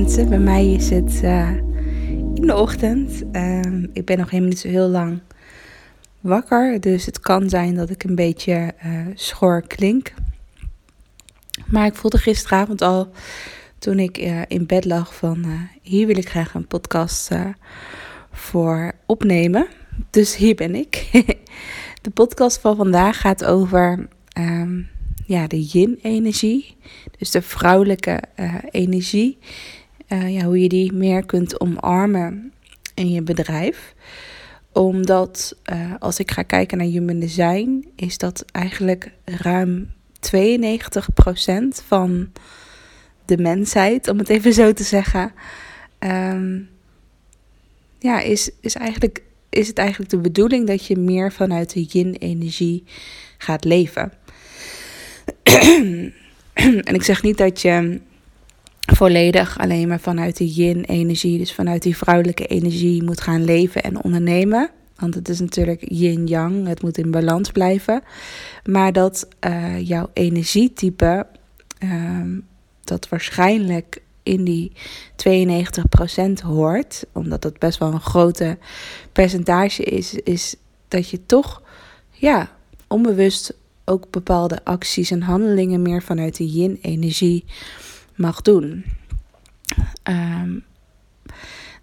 Bij mij is het uh, in de ochtend. Uh, ik ben nog helemaal niet zo heel lang wakker. Dus het kan zijn dat ik een beetje uh, schor klink. Maar ik voelde gisteravond al, toen ik uh, in bed lag, van hier wil ik graag een podcast voor opnemen. Dus hier ben ik. de podcast van vandaag gaat over um, ja, de yin-energie. Dus de vrouwelijke energie. Uh, ja, hoe je die meer kunt omarmen in je bedrijf. Omdat uh, als ik ga kijken naar human design, is dat eigenlijk ruim 92% van de mensheid, om het even zo te zeggen. Um, ja, is, is, eigenlijk, is het eigenlijk de bedoeling dat je meer vanuit de yin-energie gaat leven. en ik zeg niet dat je volledig alleen maar vanuit die yin-energie, dus vanuit die vrouwelijke energie, moet gaan leven en ondernemen. Want het is natuurlijk yin-yang, het moet in balans blijven. Maar dat uh, jouw energietype, uh, dat waarschijnlijk in die 92% hoort, omdat dat best wel een grote percentage is, is dat je toch, ja, onbewust ook bepaalde acties en handelingen meer vanuit de yin-energie mag doen. Um,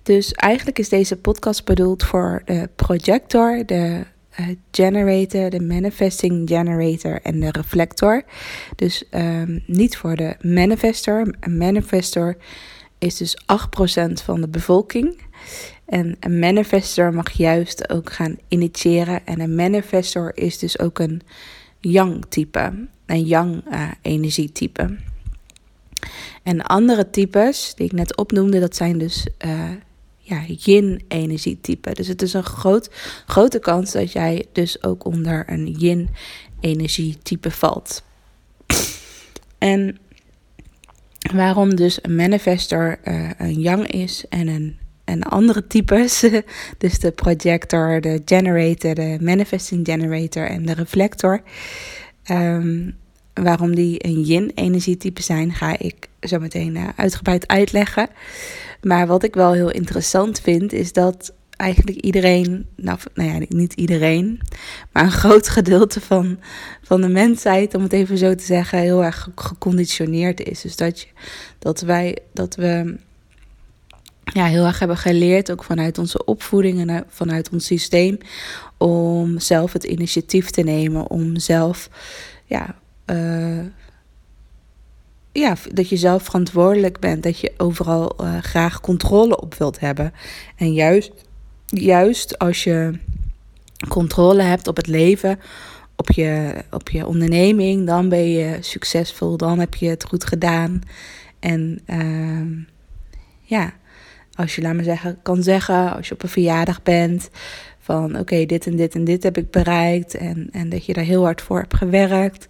dus eigenlijk is deze podcast bedoeld voor de projector, de uh, generator, de manifesting generator en de reflector. Dus um, niet voor de manifestor. Een manifestor is dus 8% van de bevolking. En een manifestor mag juist ook gaan initiëren. En een manifestor is dus ook een yang type, een yang uh, energietype. En andere types die ik net opnoemde, dat zijn dus uh, ja, yin energietype. Dus het is een groot, grote kans dat jij dus ook onder een yin energietype valt. En waarom dus een manifestor uh, een yang is en een en andere types. Dus de projector, de generator, de manifesting generator en de reflector. Um, waarom die een yin-energietype zijn, ga ik zo meteen uh, uitgebreid uitleggen. Maar wat ik wel heel interessant vind, is dat eigenlijk iedereen, nou, nou ja, niet iedereen, maar een groot gedeelte van, van de mensheid, om het even zo te zeggen, heel erg geconditioneerd is. Dus dat, je, dat wij, dat we ja, heel erg hebben geleerd, ook vanuit onze opvoeding en vanuit ons systeem, om zelf het initiatief te nemen, om zelf, ja, uh, ja dat je zelf verantwoordelijk bent, dat je overal uh, graag controle op wilt hebben. En juist, juist als je controle hebt op het leven, op je, op je onderneming, dan ben je succesvol, dan heb je het goed gedaan. En uh, ja als je, laat me zeggen, kan zeggen, als je op een verjaardag bent, van oké, dit en dit en dit heb ik bereikt. En, en dat je daar heel hard voor hebt gewerkt.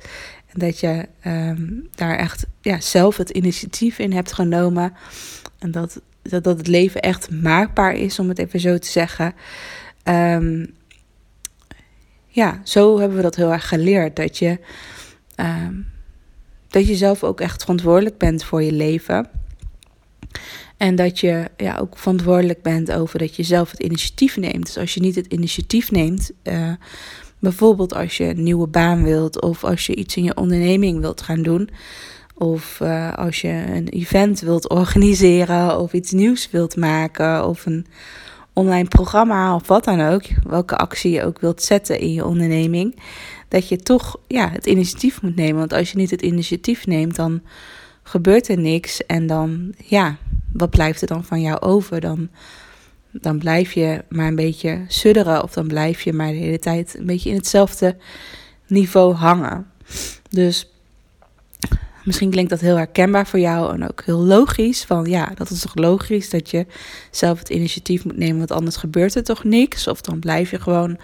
Dat je um, daar echt ja, zelf het initiatief in hebt genomen. En dat, dat, dat het leven echt maakbaar is, om het even zo te zeggen. Um, ja, zo hebben we dat heel erg geleerd. Dat je, um, dat je zelf ook echt verantwoordelijk bent voor je leven. En dat je ja, ook verantwoordelijk bent over dat je zelf het initiatief neemt. Dus als je niet het initiatief neemt, uh, bijvoorbeeld als je een nieuwe baan wilt, of als je iets in je onderneming wilt gaan doen, of uh, als je een event wilt organiseren, of iets nieuws wilt maken, of een online programma, of wat dan ook, welke actie je ook wilt zetten in je onderneming, dat je toch ja, het initiatief moet nemen. Want als je niet het initiatief neemt, dan gebeurt er niks en dan ja wat blijft er dan van jou over? Dan, dan blijf je maar een beetje sudderen of dan blijf je maar de hele tijd een beetje in hetzelfde niveau hangen. Dus misschien klinkt dat heel herkenbaar voor jou en ook heel logisch. Van ja, dat is toch logisch dat je zelf het initiatief moet nemen, want anders gebeurt er toch niks. Of dan blijf je gewoon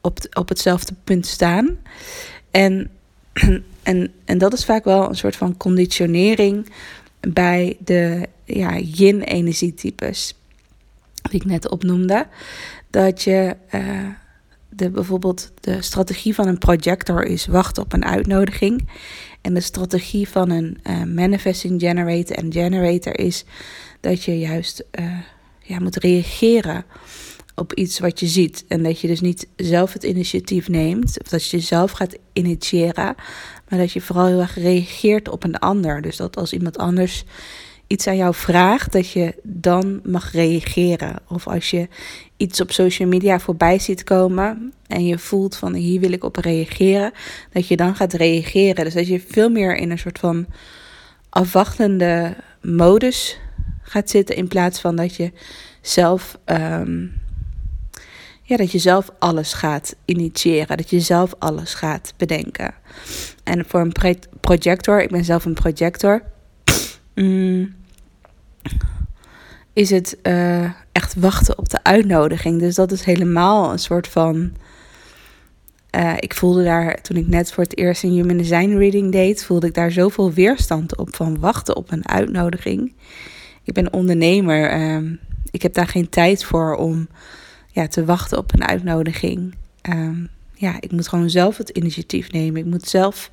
op, op hetzelfde punt staan. En, en, en dat is vaak wel een soort van conditionering bij de ja, yin-energietypes, die ik net opnoemde. Dat je, uh, de, bijvoorbeeld de strategie van een projector is wachten op een uitnodiging. En de strategie van een uh, manifesting generator en generator is dat je juist uh, ja, moet reageren op iets wat je ziet. En dat je dus niet zelf het initiatief neemt, of dat je zelf gaat initiëren, maar dat je vooral heel erg reageert op een ander. Dus dat als iemand anders iets aan jou vraagt, dat je dan mag reageren. Of als je iets op social media voorbij ziet komen en je voelt van hier wil ik op reageren, dat je dan gaat reageren. Dus dat je veel meer in een soort van afwachtende modus gaat zitten in plaats van dat je zelf. Ehm, ja, dat je zelf alles gaat initiëren, dat je zelf alles gaat bedenken. En voor een projector, ik ben zelf een projector, mm, is het uh, echt wachten op de uitnodiging. Dus dat is helemaal een soort van. Uh, ik voelde daar, toen ik net voor het eerst een Human Design Reading deed, voelde ik daar zoveel weerstand op van wachten op een uitnodiging. Ik ben ondernemer. Uh, ik heb daar geen tijd voor om ja, te wachten op een uitnodiging. Um, ja, ik moet gewoon zelf het initiatief nemen. Ik moet zelf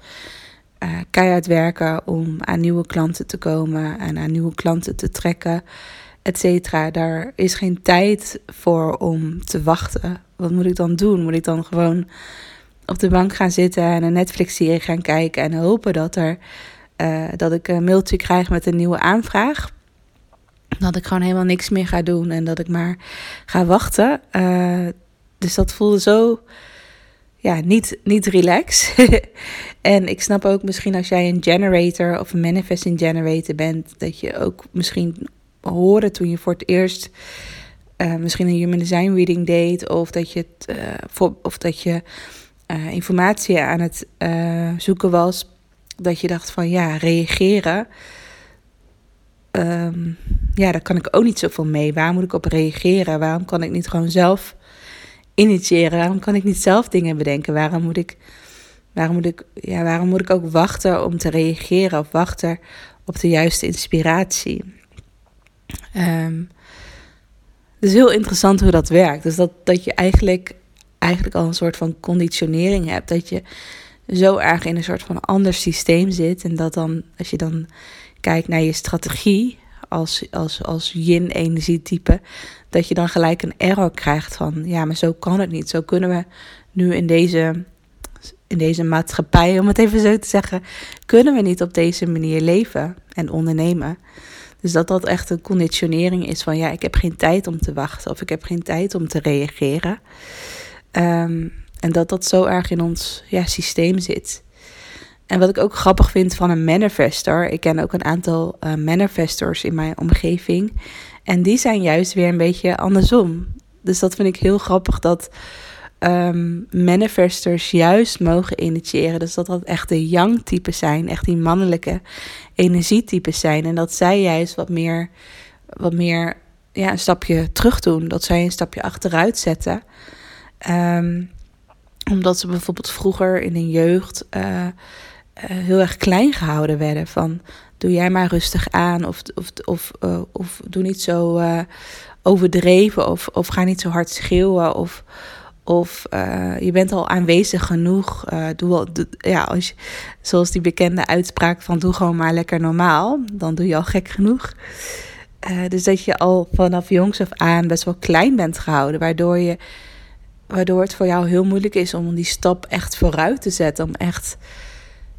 uh, keihard werken om aan nieuwe klanten te komen en aan nieuwe klanten te trekken, et. Daar is geen tijd voor om te wachten. Wat moet ik dan doen? Moet ik dan gewoon op de bank gaan zitten en een Netflix-serie gaan kijken en hopen dat, er, uh, dat ik een mailtje krijg met een nieuwe aanvraag? Dat ik gewoon helemaal niks meer ga doen en dat ik maar ga wachten. Uh, dus dat voelde zo ja, niet, niet relax. en ik snap ook misschien als jij een generator of een manifesting generator bent, dat je ook misschien hoorde toen je voor het eerst uh, misschien een human design reading deed, of dat je, uh, voor, of dat je uh, informatie aan het zoeken was, dat je dacht van ja, reageren. Um, ja, daar kan ik ook niet zoveel mee. Waar moet ik op reageren? Waarom kan ik niet gewoon zelf initiëren? Waarom kan ik niet zelf dingen bedenken? Waarom moet ik, waarom moet ik, ja, waarom moet ik ook wachten om te reageren of wachten op de juiste inspiratie? Um, het is heel interessant hoe dat werkt. Dus dat, dat je eigenlijk, eigenlijk al een soort van conditionering hebt. Dat je zo erg in een soort van ander systeem zit. En dat dan, als je dan kijkt naar je strategie als, als, als yin-energietype, dat je dan gelijk een error krijgt van, ja, maar zo kan het niet. Zo kunnen we nu in deze, in deze maatschappij, om het even zo te zeggen, kunnen we niet op deze manier leven en ondernemen. Dus dat dat echt een conditionering is van, ja, ik heb geen tijd om te wachten of ik heb geen tijd om te reageren. Um, en dat dat zo erg in ons ja, systeem zit. En wat ik ook grappig vind van een manifester, ik ken ook een aantal uh, manifestors in mijn omgeving. En die zijn juist weer een beetje andersom. Dus dat vind ik heel grappig dat um, manifestors juist mogen initiëren. Dus dat dat echt de young types zijn, echt die mannelijke energietypes zijn. En dat zij juist wat meer, wat meer ja, een stapje terug doen. Dat zij een stapje achteruit zetten. Um, omdat ze bijvoorbeeld vroeger in hun jeugd uh, eh, heel erg klein gehouden werden. Van doe jij maar rustig aan of, of, of, uh, of doe niet zo overdreven of, of ga niet zo hard schreeuwen of, of je bent al aanwezig genoeg. doe al, ja, als je, zoals die bekende uitspraak van doe gewoon maar lekker normaal, dan doe je al gek genoeg. dus dat je al vanaf jongs af aan best wel klein bent gehouden, waardoor je waardoor het voor jou heel moeilijk is om die stap echt vooruit te zetten, om echt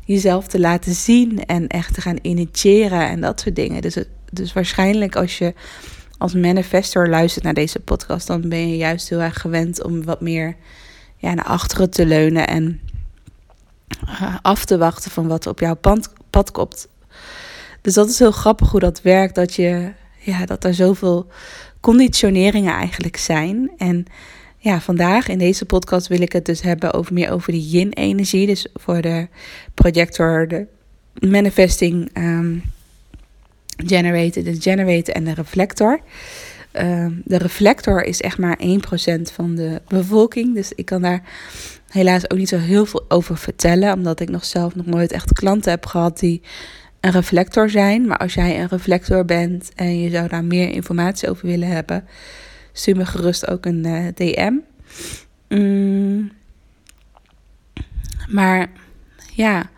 jezelf te laten zien en echt te gaan initiëren en dat soort dingen. Dus, dus waarschijnlijk als je als manifestor luistert naar deze podcast, dan ben je juist heel erg gewend om wat meer ja, naar achteren te leunen en eh, af te wachten van wat op jouw pad, pad komt. Dus dat is heel grappig hoe dat werkt, dat, je, ja, dat er zoveel conditioneringen eigenlijk zijn. En ja, vandaag in deze podcast wil ik het dus hebben over meer over de yin-energie. Dus voor de projector, de manifesting um, generator, de generator en de reflector. Um, de reflector is echt maar 1% van de bevolking. Dus ik kan daar helaas ook niet zo heel veel over vertellen. Omdat ik nog zelf nog nooit echt klanten heb gehad die een reflector zijn. Maar als jij een reflector bent en je zou daar meer informatie over willen hebben stuur me gerust ook een eh, DM. Mm. Maar ja,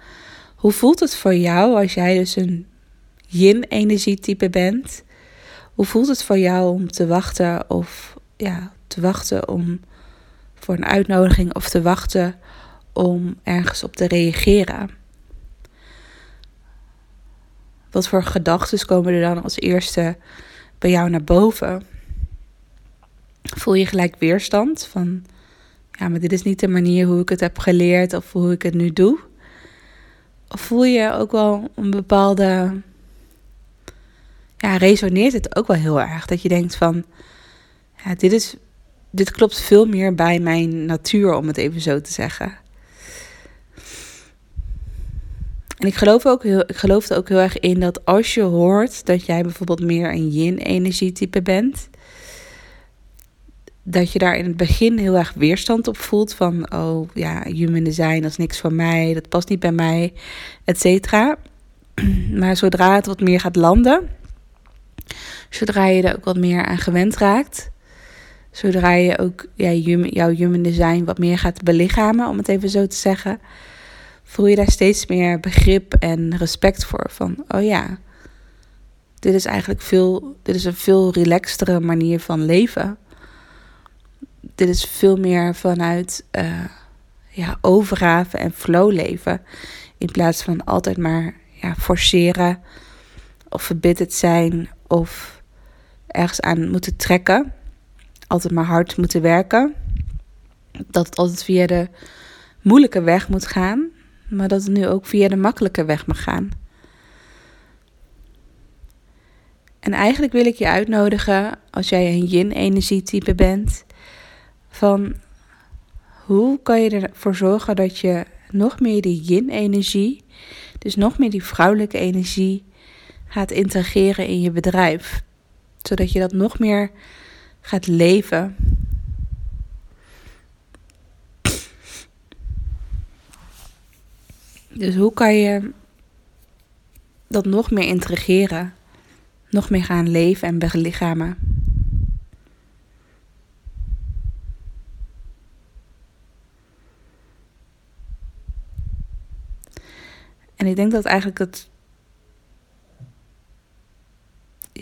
hoe voelt het voor jou als jij dus een yin-energietype bent? Hoe voelt het voor jou om te wachten of ja, te wachten om voor een uitnodiging of te wachten om ergens op te reageren? Wat voor gedachten komen er dan als eerste bij jou naar boven? Voel je gelijk weerstand van, ja, maar dit is niet de manier hoe ik het heb geleerd of hoe ik het nu doe? Of voel je ook wel een bepaalde, ja, resoneert het ook wel heel erg dat je denkt van, ja, dit is, dit klopt veel meer bij mijn natuur, om het even zo te zeggen. En ik geloof, ook heel, ik geloof er ook heel erg in dat als je hoort dat jij bijvoorbeeld meer een yin-energietype bent, dat je daar in het begin heel erg weerstand op voelt van, oh ja, human design, dat is niks voor mij, dat past niet bij mij, et cetera. Maar zodra het wat meer gaat landen, zodra je er ook wat meer aan gewend raakt, zodra je ook ja, jouw human design wat meer gaat belichamen, om het even zo te zeggen, voel je daar steeds meer begrip en respect voor. Van, oh ja, dit is eigenlijk veel, dit is een veel relaxtere manier van leven. Dit is veel meer vanuit uh, ja, overgave en flow leven. In plaats van altijd maar ja, forceren of verbitterd zijn of ergens aan moeten trekken. Altijd maar hard moeten werken. Dat het altijd via de moeilijke weg moet gaan maar dat het nu ook via de makkelijke weg mag gaan. En eigenlijk wil ik je uitnodigen, als jij een yin-energietype bent, van hoe kan je ervoor zorgen dat je nog meer die yin-energie, dus nog meer die vrouwelijke energie, gaat integreren in je bedrijf. Zodat je dat nog meer gaat leven. Dus hoe kan je dat nog meer integreren? Nog meer gaan leven en belichamen? En ik denk dat eigenlijk het,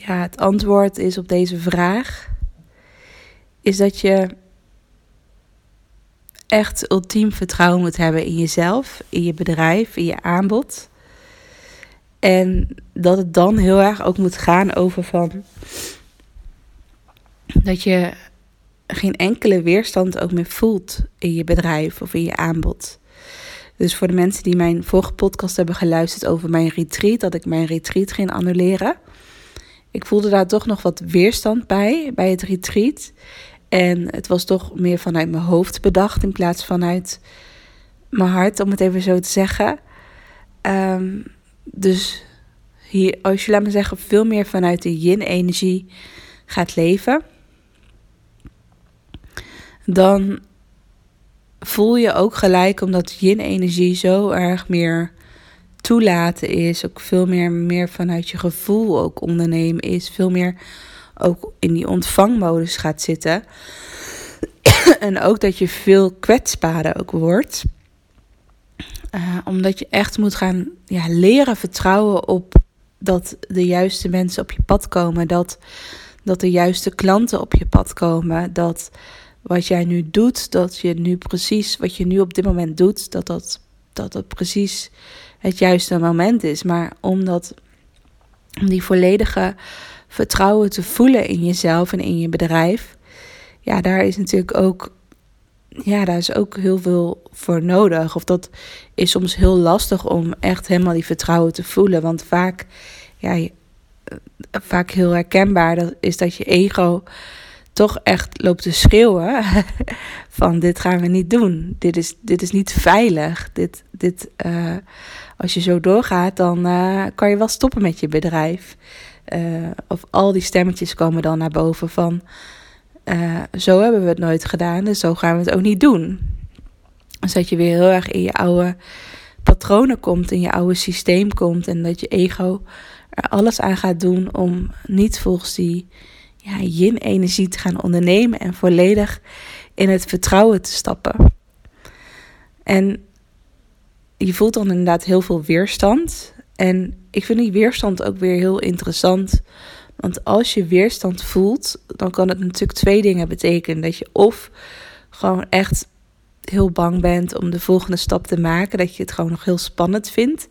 ja, het antwoord is op deze vraag, is dat je echt ultiem vertrouwen moet hebben in jezelf, in je bedrijf, in je aanbod. En dat het dan heel erg ook moet gaan over van dat je geen enkele weerstand ook meer voelt in je bedrijf of in je aanbod. Dus voor de mensen die mijn vorige podcast hebben geluisterd over mijn retreat, dat ik mijn retreat ging annuleren. Ik voelde daar toch nog wat weerstand bij, bij het retreat. En het was toch meer vanuit mijn hoofd bedacht in plaats vanuit mijn hart, om het even zo te zeggen. Ehm, dus hier, als je, laat me zeggen, veel meer vanuit de yin-energie gaat leven, dan voel je ook gelijk, omdat yin-energie zo erg meer toelaten is, ook veel meer, meer vanuit je gevoel ook ondernemen is, veel meer ook in die ontvangmodus gaat zitten. en ook dat je veel kwetsbaarder ook wordt. Uh, omdat je echt moet gaan ja, leren vertrouwen op dat de juiste mensen op je pad komen. Dat, dat de juiste klanten op je pad komen. Dat wat jij nu doet, dat je nu precies wat je nu op dit moment doet, dat dat, dat, dat precies het juiste moment is. Maar omdat om die volledige vertrouwen te voelen in jezelf en in je bedrijf. Ja, daar is natuurlijk ook. Ja, daar is ook heel veel voor nodig. Of dat is soms heel lastig om echt helemaal die vertrouwen te voelen. Want vaak, ja, eh, vaak heel herkenbaar dat is dat je ego toch echt loopt te schreeuwen van dit gaan we niet doen. Dit is, dit is niet veilig. Dit, dit, uh, als je zo doorgaat, dan uh, kan je wel stoppen met je bedrijf. Uh, of al die stemmetjes komen dan naar boven van... Uh, zo hebben we het nooit gedaan, dus zo gaan we het ook niet doen. Dus dat je weer heel erg in je oude patronen komt, in je oude systeem komt... en dat je ego er alles aan gaat doen om niet volgens die ja, yin-energie te gaan ondernemen... en volledig in het vertrouwen te stappen. En je voelt dan inderdaad heel veel weerstand. En ik vind die weerstand ook weer heel interessant. Want als je weerstand voelt, dan kan het natuurlijk twee dingen betekenen. Dat je of gewoon echt heel bang bent om de volgende stap te maken. Dat je het gewoon nog heel spannend vindt.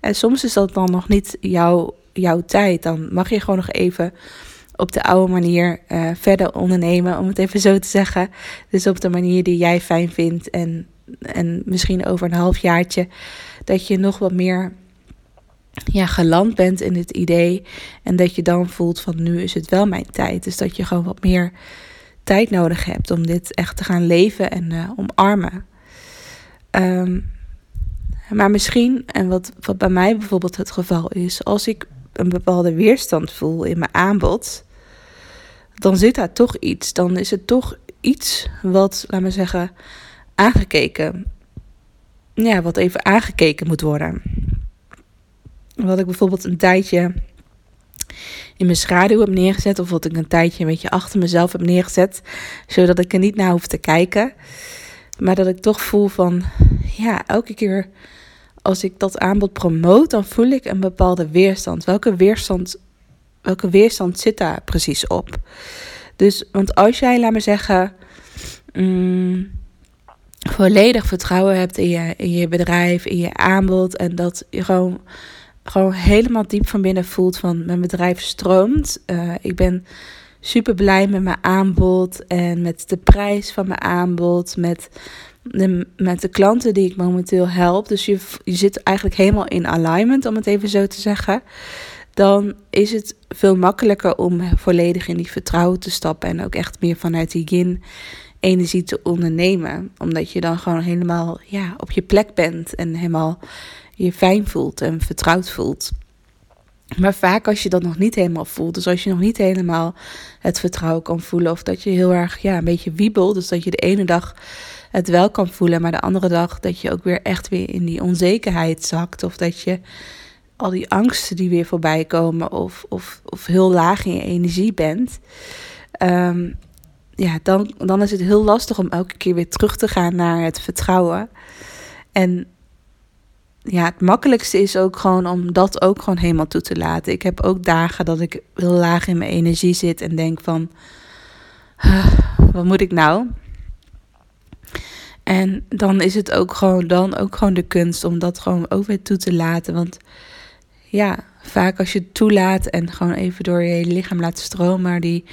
En soms is dat dan nog niet jouw, jouw tijd. Dan mag je gewoon nog even op de oude manier uh, verder ondernemen, om het even zo te zeggen. Dus op de manier die jij fijn vindt. En, en misschien over een halfjaartje dat je nog wat meer ja, geland bent in het idee. En dat je dan voelt van nu is het wel mijn tijd. Dus dat je gewoon wat meer tijd nodig hebt om dit echt te gaan leven en uh, omarmen. Um, maar misschien, en wat, wat bij mij bijvoorbeeld het geval is, als ik een bepaalde weerstand voel in mijn aanbod, dan zit daar toch iets. Dan is het toch iets wat, laat me zeggen, aangekeken. Ja, wat even aangekeken moet worden. Wat ik bijvoorbeeld een tijdje in mijn schaduw heb neergezet. Of wat ik een tijdje een beetje achter mezelf heb neergezet. Zodat ik er niet naar hoef te kijken. Maar dat ik toch voel van, ja, elke keer als ik dat aanbod promoot, dan voel ik een bepaalde weerstand. Welke weerstand, welke weerstand zit daar precies op? Dus, want als jij, laat me zeggen, mm, volledig vertrouwen hebt in je, in je bedrijf, in je aanbod en dat je gewoon, gewoon helemaal diep van binnen voelt van mijn bedrijf stroomt. Uh, ik ben super blij met mijn aanbod en met de prijs van mijn aanbod, met de, met de klanten die ik momenteel help. Dus je, je zit eigenlijk helemaal in alignment, om het even zo te zeggen. Dan is het veel makkelijker om volledig in die vertrouwen te stappen. En ook echt meer vanuit die yin-energie te ondernemen. Omdat je dan gewoon helemaal ja, op je plek bent. En helemaal je fijn voelt en vertrouwd voelt. Maar vaak als je dat nog niet helemaal voelt, dus als je nog niet helemaal het vertrouwen kan voelen, of dat je heel erg ja, een beetje wiebelt, dus dat je de ene dag het wel kan voelen, maar de andere dag dat je ook weer echt weer in die onzekerheid zakt. Of dat je al die angsten die weer voorbij komen, of, of, of heel laag in je energie bent. Ehm, ja, dan, dan is het heel lastig om elke keer weer terug te gaan naar het vertrouwen. En ja, het makkelijkste is ook gewoon om dat ook gewoon helemaal toe te laten. Ik heb ook dagen dat ik heel laag in mijn energie zit en denk van, wat moet ik nou? En dan is het ook gewoon, dan ook gewoon de kunst om dat gewoon ook weer toe te laten. Want ja, vaak als je het toelaat en gewoon even door je lichaam laat stromen, die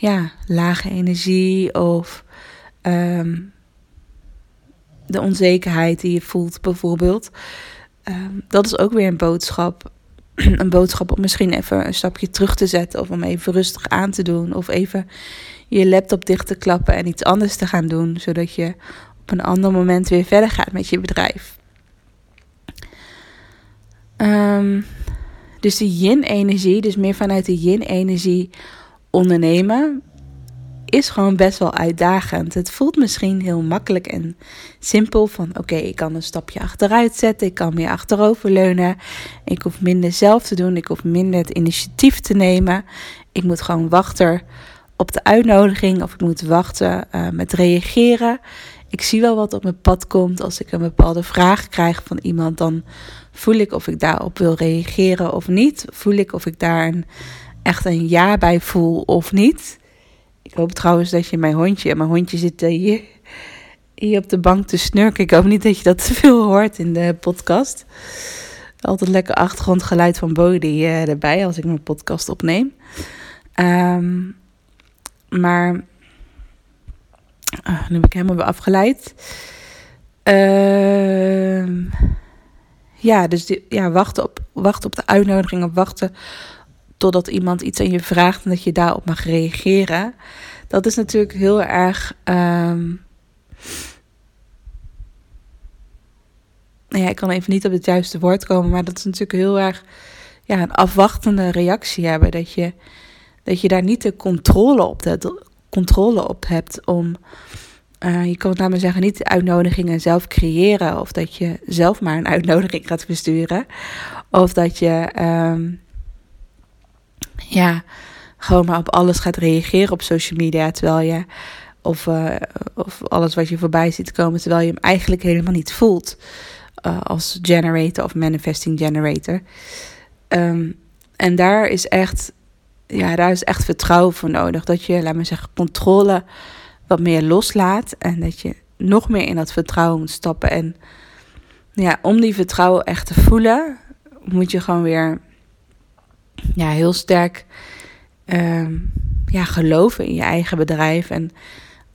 ja, lage energie of ehm, de onzekerheid die je voelt, bijvoorbeeld. Ehm, dat is ook weer een boodschap. een boodschap om misschien even een stapje terug te zetten of om even rustig aan te doen of even je laptop dicht te klappen en iets anders te gaan doen, zodat je op een ander moment weer verder gaat met je bedrijf. Um, dus de yin-energie, dus meer vanuit de yin-energie ondernemen, is gewoon best wel uitdagend. Het voelt misschien heel makkelijk en simpel van oké, ik kan een stapje achteruit zetten, ik kan meer achteroverleunen, ik hoef minder zelf te doen, ik hoef minder het initiatief te nemen. Ik moet gewoon wachten op de uitnodiging of ik moet wachten uh, met reageren. Ik zie wel wat op mijn pad komt. Als ik een bepaalde vraag krijg van iemand, dan voel ik of ik daarop wil reageren of niet. Voel ik of ik daar een, echt een ja bij voel of niet. Ik hoop trouwens dat je mijn hondje, mijn hondje zit hier, hier op de bank te snurken. Ik hoop niet dat je dat te veel hoort in de podcast. Altijd lekker achtergrondgeluid van Bodie uh, erbij als ik mijn podcast opneem. Um, maar uh, nu heb ik helemaal weer afgeleid. Uh, ja, dus ja, wachten, op, wachten op de uitnodiging of wachten totdat iemand iets aan je vraagt en dat je daarop mag reageren. Dat is natuurlijk heel erg. Um, ja, ik kan even niet op het juiste woord komen, maar dat is natuurlijk heel erg ja, een afwachtende reactie hebben. Dat je dat je daar niet de controle op, de, controle op hebt om. Uh, je kan het namelijk zeggen, niet de uitnodigingen zelf creëren. Of dat je zelf maar een uitnodiging gaat besturen. Of dat je um, ja, gewoon maar op alles gaat reageren op social media. Terwijl je Of, uh, of alles wat je voorbij ziet komen, terwijl je hem eigenlijk helemaal niet voelt. Uh, als generator of manifesting generator. Um, en daar is echt, ja, daar is echt vertrouwen voor nodig. Dat je, laat me zeggen, controle wat meer loslaat. En dat je nog meer in dat vertrouwen moet stappen. En ja, om die vertrouwen echt te voelen, moet je gewoon weer ja, heel sterk uh, ja, geloven in je eigen bedrijf. En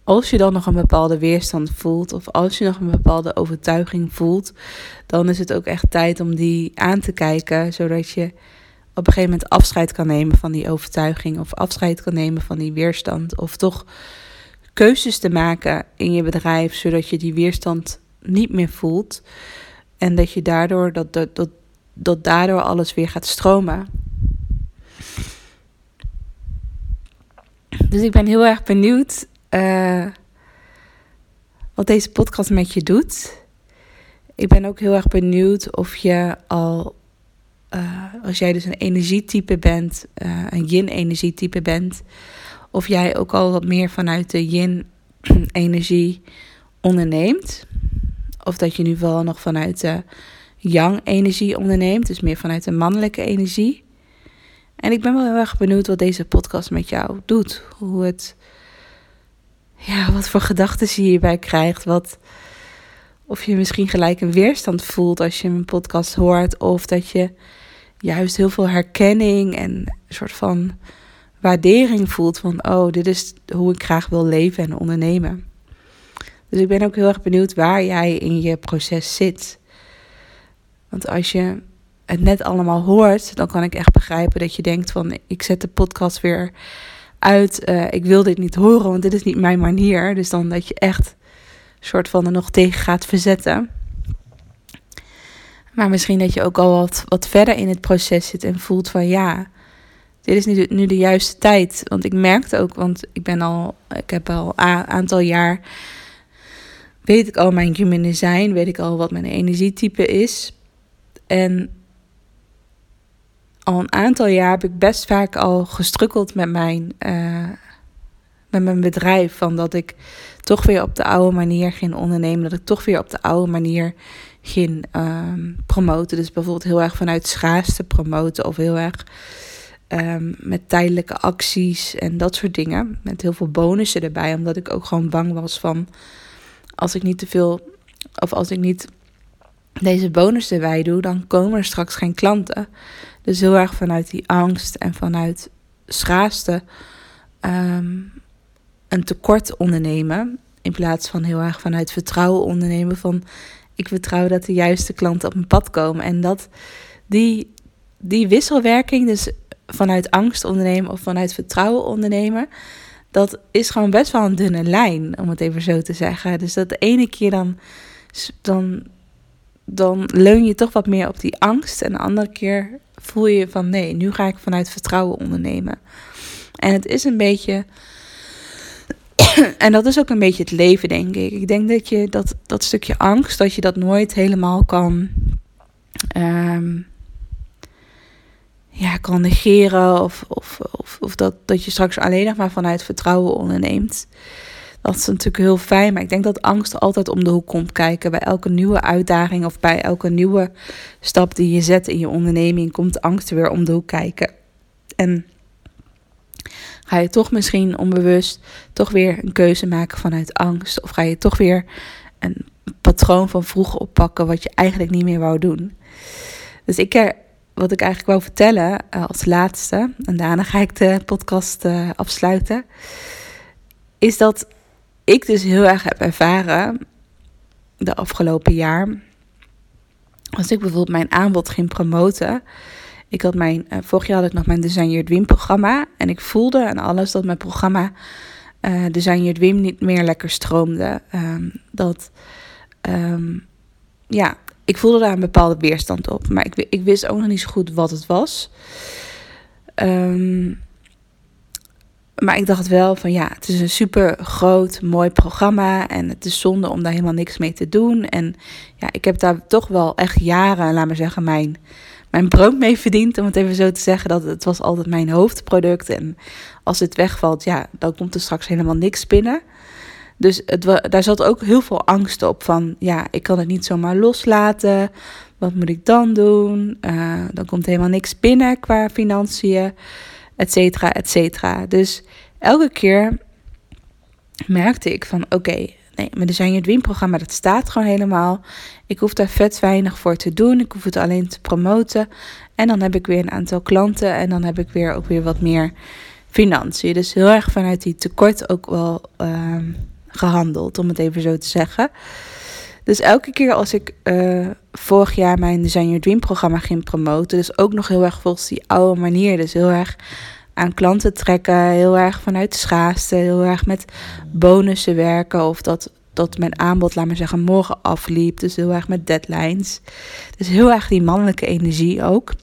als je dan nog een bepaalde weerstand voelt, of als je nog een bepaalde overtuiging voelt, dan is het ook echt tijd om die aan te kijken, zodat je op een gegeven moment afscheid kan nemen van die overtuiging, of afscheid kan nemen van die weerstand, of toch keuzes te maken in je bedrijf, zodat je die weerstand niet meer voelt. En dat je daardoor, dat, dat, dat, dat daardoor alles weer gaat stromen. Dus ik ben heel erg benieuwd uh, wat deze podcast met je doet. Ik ben ook heel erg benieuwd of je al, uh, als jij dus een energietype bent, uh, een yin-energietype bent, of jij ook al wat meer vanuit de yin-energie onderneemt. Of dat je nu wel nog vanuit de yang-energie onderneemt, dus meer vanuit de mannelijke energie. En ik ben wel heel erg benieuwd wat deze podcast met jou doet. Hoe het, ja, wat voor gedachten je hierbij krijgt. Wat, of je misschien gelijk een weerstand voelt als je een podcast hoort. Of dat je juist heel veel herkenning en een soort van waardering voelt van, oh, dit is hoe ik graag wil leven en ondernemen. Dus ik ben ook heel erg benieuwd waar jij in je proces zit. Want als je het net allemaal hoort, dan kan ik echt begrijpen dat je denkt van, ik zet de podcast weer uit. Uh, ik wil dit niet horen, want dit is niet mijn manier. Dus dan dat je echt soort van er nog tegen gaat verzetten. Maar misschien dat je ook al wat, wat verder in het proces zit en voelt van ja, dit is nu nu de juiste tijd. Want ik merkte ook, want ik ben al, ik heb al een aantal jaar, weet ik al mijn human design, weet ik al wat mijn energietype is. En al een aantal jaar heb ik best vaak al gestrukkeld met mijn, uh, met mijn bedrijf. Van dat ik toch weer op de oude manier ging ondernemen. Dat ik toch weer op de oude manier ging uh, promoten. Dus bijvoorbeeld heel erg vanuit schaarste promoten. Of heel erg um, met tijdelijke acties en dat soort dingen. Met heel veel bonussen erbij. Omdat ik ook gewoon bang was van als ik niet te veel. Of als ik niet deze bonus erbij doe, dan komen er straks geen klanten. Dus heel erg vanuit die angst en vanuit schaarste um, een tekort ondernemen. In plaats van heel erg vanuit vertrouwen ondernemen van ik vertrouw dat de juiste klanten op mijn pad komen. En dat die, die wisselwerking, dus vanuit angst ondernemen of vanuit vertrouwen ondernemen, dat is gewoon best wel een dunne lijn, om het even zo te zeggen. Dus dat de ene keer dan, dan, dan leun je toch wat meer op die angst en de andere keer voel je van nee, nu ga ik vanuit vertrouwen ondernemen. En het is een beetje. en dat is ook een beetje het leven, denk ik. Ik denk dat je dat, dat stukje angst, dat je dat nooit helemaal kan. Um, ja, kan negeren. Of, of, of, of, dat, dat je straks alleen nog maar vanuit vertrouwen onderneemt. Dat is natuurlijk heel fijn. Maar ik denk dat angst altijd om de hoek komt kijken. Bij elke nieuwe uitdaging of bij elke nieuwe stap die je zet in je onderneming, komt angst weer om de hoek kijken. En ga je toch misschien onbewust toch weer een keuze maken vanuit angst? Of ga je toch weer een patroon van vroeger oppakken wat je eigenlijk niet meer wou doen? Dus ik, wat ik eigenlijk wou vertellen uh, als laatste, en daarna ga ik de podcast uh, afsluiten, is dat ik dus heel erg heb ervaren de afgelopen jaar. Als ik bijvoorbeeld mijn aanbod ging promoten. Ik had mijn, uh, vorig jaar had ik nog mijn Design Your Dream programma. En ik voelde aan alles dat mijn programma uh, Design Your Dream niet meer lekker stroomde. Um, dat, um, ja, ik voelde daar een bepaalde weerstand op. Maar ik, ik wist ook nog niet zo goed wat het was. Um, maar ik dacht wel van ja, het is een super groot, mooi programma. En het is zonde om daar helemaal niks mee te doen. En ja, ik heb daar toch wel echt jaren, laat maar zeggen, mijn, mijn brood mee verdiend. Om het even zo te zeggen. Dat het was altijd mijn hoofdproduct. En als het wegvalt, ja, dan komt er straks helemaal niks binnen. Dus het, daar zat ook heel veel angst op. Van ja, ik kan het niet zomaar loslaten. Wat moet ik dan doen? Uh, dan komt helemaal niks binnen qua financiën, et cetera, et cetera. Dus elke keer merkte ik van oké, nee, mijn Design Your Dream programma dat staat gewoon helemaal. Ik hoef daar vet weinig voor te doen. Ik hoef het alleen te promoten. En dan heb ik weer een aantal klanten en dan heb ik weer ook weer wat meer financiën. Dus heel erg vanuit die tekort ook wel uh, gehandeld, om het even zo te zeggen. Dus elke keer als ik uh, vorig jaar mijn Design Your Dream programma ging promoten, dus ook nog heel erg volgens die oude manier, dus heel erg aan klanten trekken, heel erg vanuit de schaarste, heel erg met bonussen werken of dat, dat mijn aanbod, laat maar zeggen, morgen afliep. Dus heel erg met deadlines. Dus heel erg die mannelijke energie ook.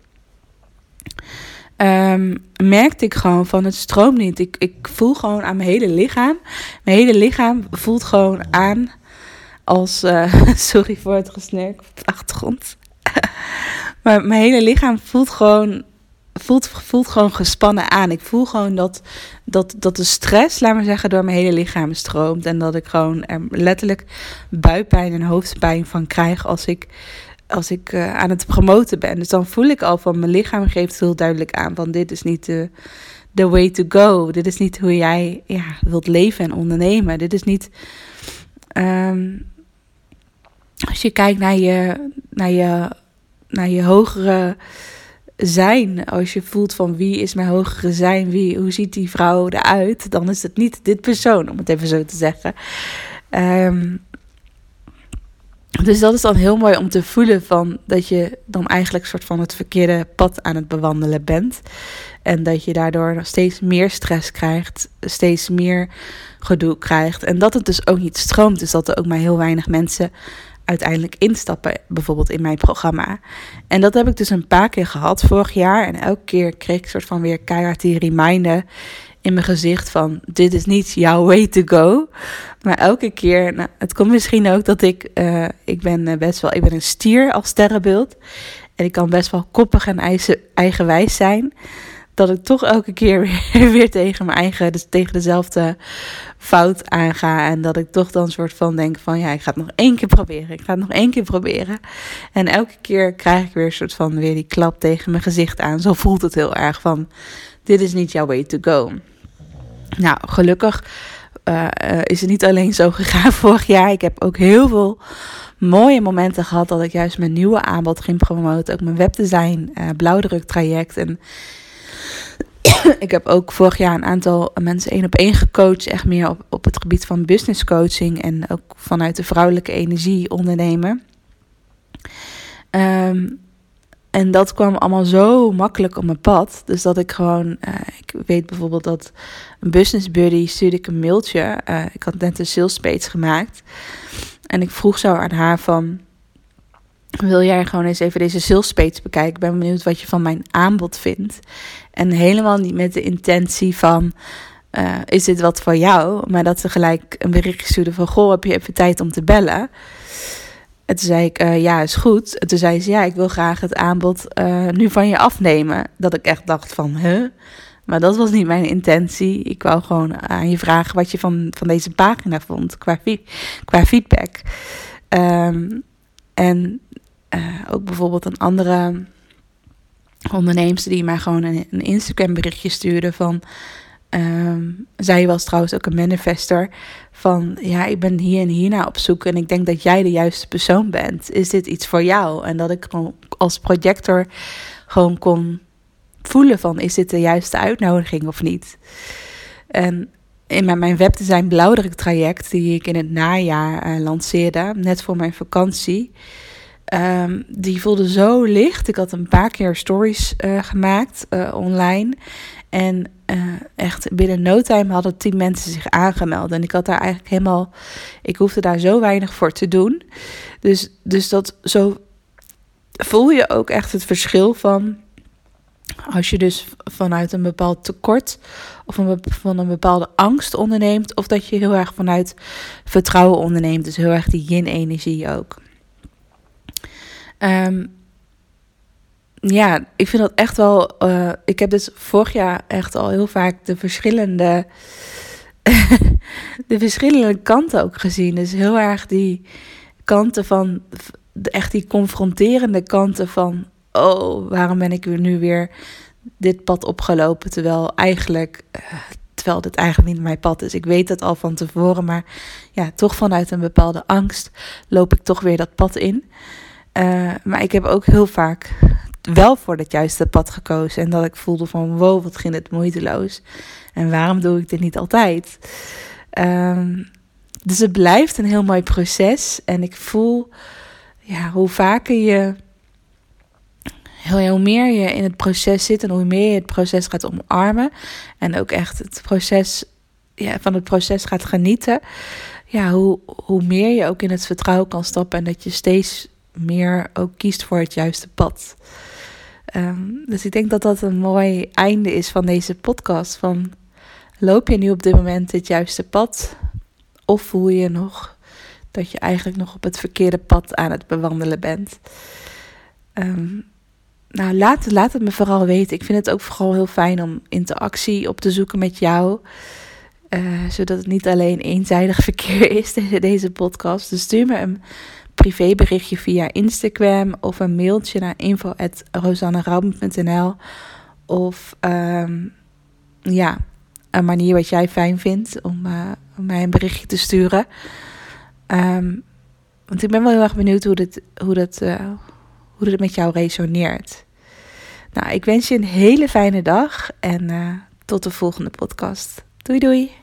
Um, merkte ik gewoon van het stroomt niet. Ik, ik voel gewoon aan mijn hele lichaam. Mijn hele lichaam voelt gewoon aan als. Uh, sorry voor het gesnerk op de achtergrond. maar mijn hele lichaam voelt gewoon voelt, voelt gewoon gespannen aan. Ik voel gewoon dat, dat, dat de stress, laat maar zeggen, door mijn hele lichaam stroomt. En dat ik gewoon er letterlijk buikpijn en hoofdpijn van krijg als ik, als ik uh, aan het promoten ben. Dus dan voel ik al van mijn lichaam geeft heel duidelijk aan van dit is niet de, the way to go. Dit is niet hoe jij ja, wilt leven en ondernemen. Dit is niet... Um, als je kijkt naar je, naar je, naar je hogere zijn. Als je voelt van wie is mijn hogere zijn, wie, hoe ziet die vrouw eruit, dan is het niet dit persoon, om het even zo te zeggen. Um, dus dat is dan heel mooi om te voelen van dat je dan eigenlijk soort van het verkeerde pad aan het bewandelen bent. En dat je daardoor steeds meer stress krijgt, steeds meer gedoe krijgt. En dat het dus ook niet stroomt. Dus dat er ook maar heel weinig mensen uiteindelijk instappen, bijvoorbeeld in mijn programma. En dat heb ik dus een paar keer gehad vorig jaar. En elke keer kreeg ik soort van weer keihard die reminder in mijn gezicht van dit is niet jouw way to go. Maar elke keer, nou, het komt misschien ook dat ik, uh, ik ben eh, best wel, ik ben een stier als sterrenbeeld. En ik kan best wel koppig en eigenwijs zijn dat ik toch elke keer weer, weer tegen mijn eigen, dus tegen dezelfde fout aanga. En dat ik toch dan soort van denk van ja, ik ga het nog één keer proberen. Ik ga het nog één keer proberen. En elke keer krijg ik weer een soort van weer die klap tegen mijn gezicht aan. Zo voelt het heel erg van dit is niet jouw way to go. Nou, gelukkig uh, is het niet alleen zo gegaan vorig jaar. Ik heb ook heel veel mooie momenten gehad dat ik juist mijn nieuwe aanbod ging promoten. Ook mijn webdesign, uh, blauwdruk traject. En ik heb ook vorig jaar een aantal mensen één op één gecoacht. Echt meer op, op het gebied van business coaching. En ook vanuit de vrouwelijke energie ondernemen. Um, en dat kwam allemaal zo makkelijk op mijn pad. Dus dat ik gewoon, uh, ik weet bijvoorbeeld dat een business buddy stuurde ik een mailtje. Uh, ik had net een sales page gemaakt. En ik vroeg zo aan haar van, wil jij gewoon eens even deze sales page bekijken? Ik ben benieuwd wat je van mijn aanbod vindt. En helemaal niet met de intentie van, uh, is dit wat voor jou? Maar dat ze gelijk een berichtje stuurde van, goh, heb je even tijd om te bellen? En toen zei ik, uh, ja, is goed. En toen zei ze, ja, ik wil graag het aanbod uh, nu van je afnemen. Dat ik echt dacht van, huh? Maar dat was niet mijn intentie. Ik wou gewoon aan je vragen wat je van, van deze pagina vond qua, qua feedback. Um, en ook bijvoorbeeld een andere onderneemster die mij gewoon een, een Instagram berichtje stuurde van... Um, zij was trouwens ook een manifester van ja, ik ben hier en hierna op zoek en ik denk dat jij de juiste persoon bent. Is dit iets voor jou? En dat ik als projector gewoon kon voelen van is dit de juiste uitnodiging of niet? En in mijn, mijn webdesign blauwdruk traject die ik in het najaar uh, lanceerde, net voor mijn vakantie. Um, die voelde zo licht. Ik had een paar keer stories uh, gemaakt uh, online. En uh, echt binnen no time hadden tien mensen zich aangemeld. En ik had daar eigenlijk helemaal. Ik hoefde daar zo weinig voor te doen. Dus, dus dat zo voel je ook echt het verschil van. Als je dus vanuit een bepaald tekort of van een bepaalde angst onderneemt, of dat je heel erg vanuit vertrouwen onderneemt. Dus heel erg die yin-energie ook. Um, ja, ik vind dat echt wel. Uh, ik heb dus vorig jaar echt al heel vaak de verschillende de verschillende kanten ook gezien. Dus heel erg die kanten van, echt die confronterende kanten van, oh, waarom ben ik nu weer dit pad opgelopen, terwijl eigenlijk, uh, terwijl dit eigenlijk niet mijn pad is. Ik weet het al van tevoren, maar ja, toch vanuit een bepaalde angst loop ik toch weer dat pad in. Uh, maar ik heb ook heel vaak wel voor het juiste pad gekozen. En dat ik voelde van wow, wat ging het moeiteloos. En waarom doe ik dit niet altijd? Um, dus het blijft een heel mooi proces. En ik voel ja, hoe vaker je. Hoe meer je in het proces zit en hoe meer je het proces gaat omarmen. En ook echt het proces, ja, van het proces gaat genieten. Ja, hoe, hoe meer je ook in het vertrouwen kan stappen. En dat je steeds meer ook kiest voor het juiste pad. Um, dus ik denk dat dat een mooi einde is van deze podcast. Van loop je nu op dit moment het juiste pad? Of voel je nog dat je eigenlijk nog op het verkeerde pad aan het bewandelen bent? Um, nou, laat, laat het me vooral weten. Ik vind het ook vooral heel fijn om interactie op te zoeken met jou. Uh, zodat het niet alleen eenzijdig verkeer is, deze podcast. Dus stuur me een privéberichtje via Instagram of een mailtje naar info.rosannerauben.nl of um, ja, een manier wat jij fijn vindt om, om mij een berichtje te sturen. Um, want ik ben wel heel erg benieuwd hoe dit, hoe dat, uh, hoe dit met jou resoneert. Nou, ik wens je een hele fijne dag en uh, tot de volgende podcast. Doei doei!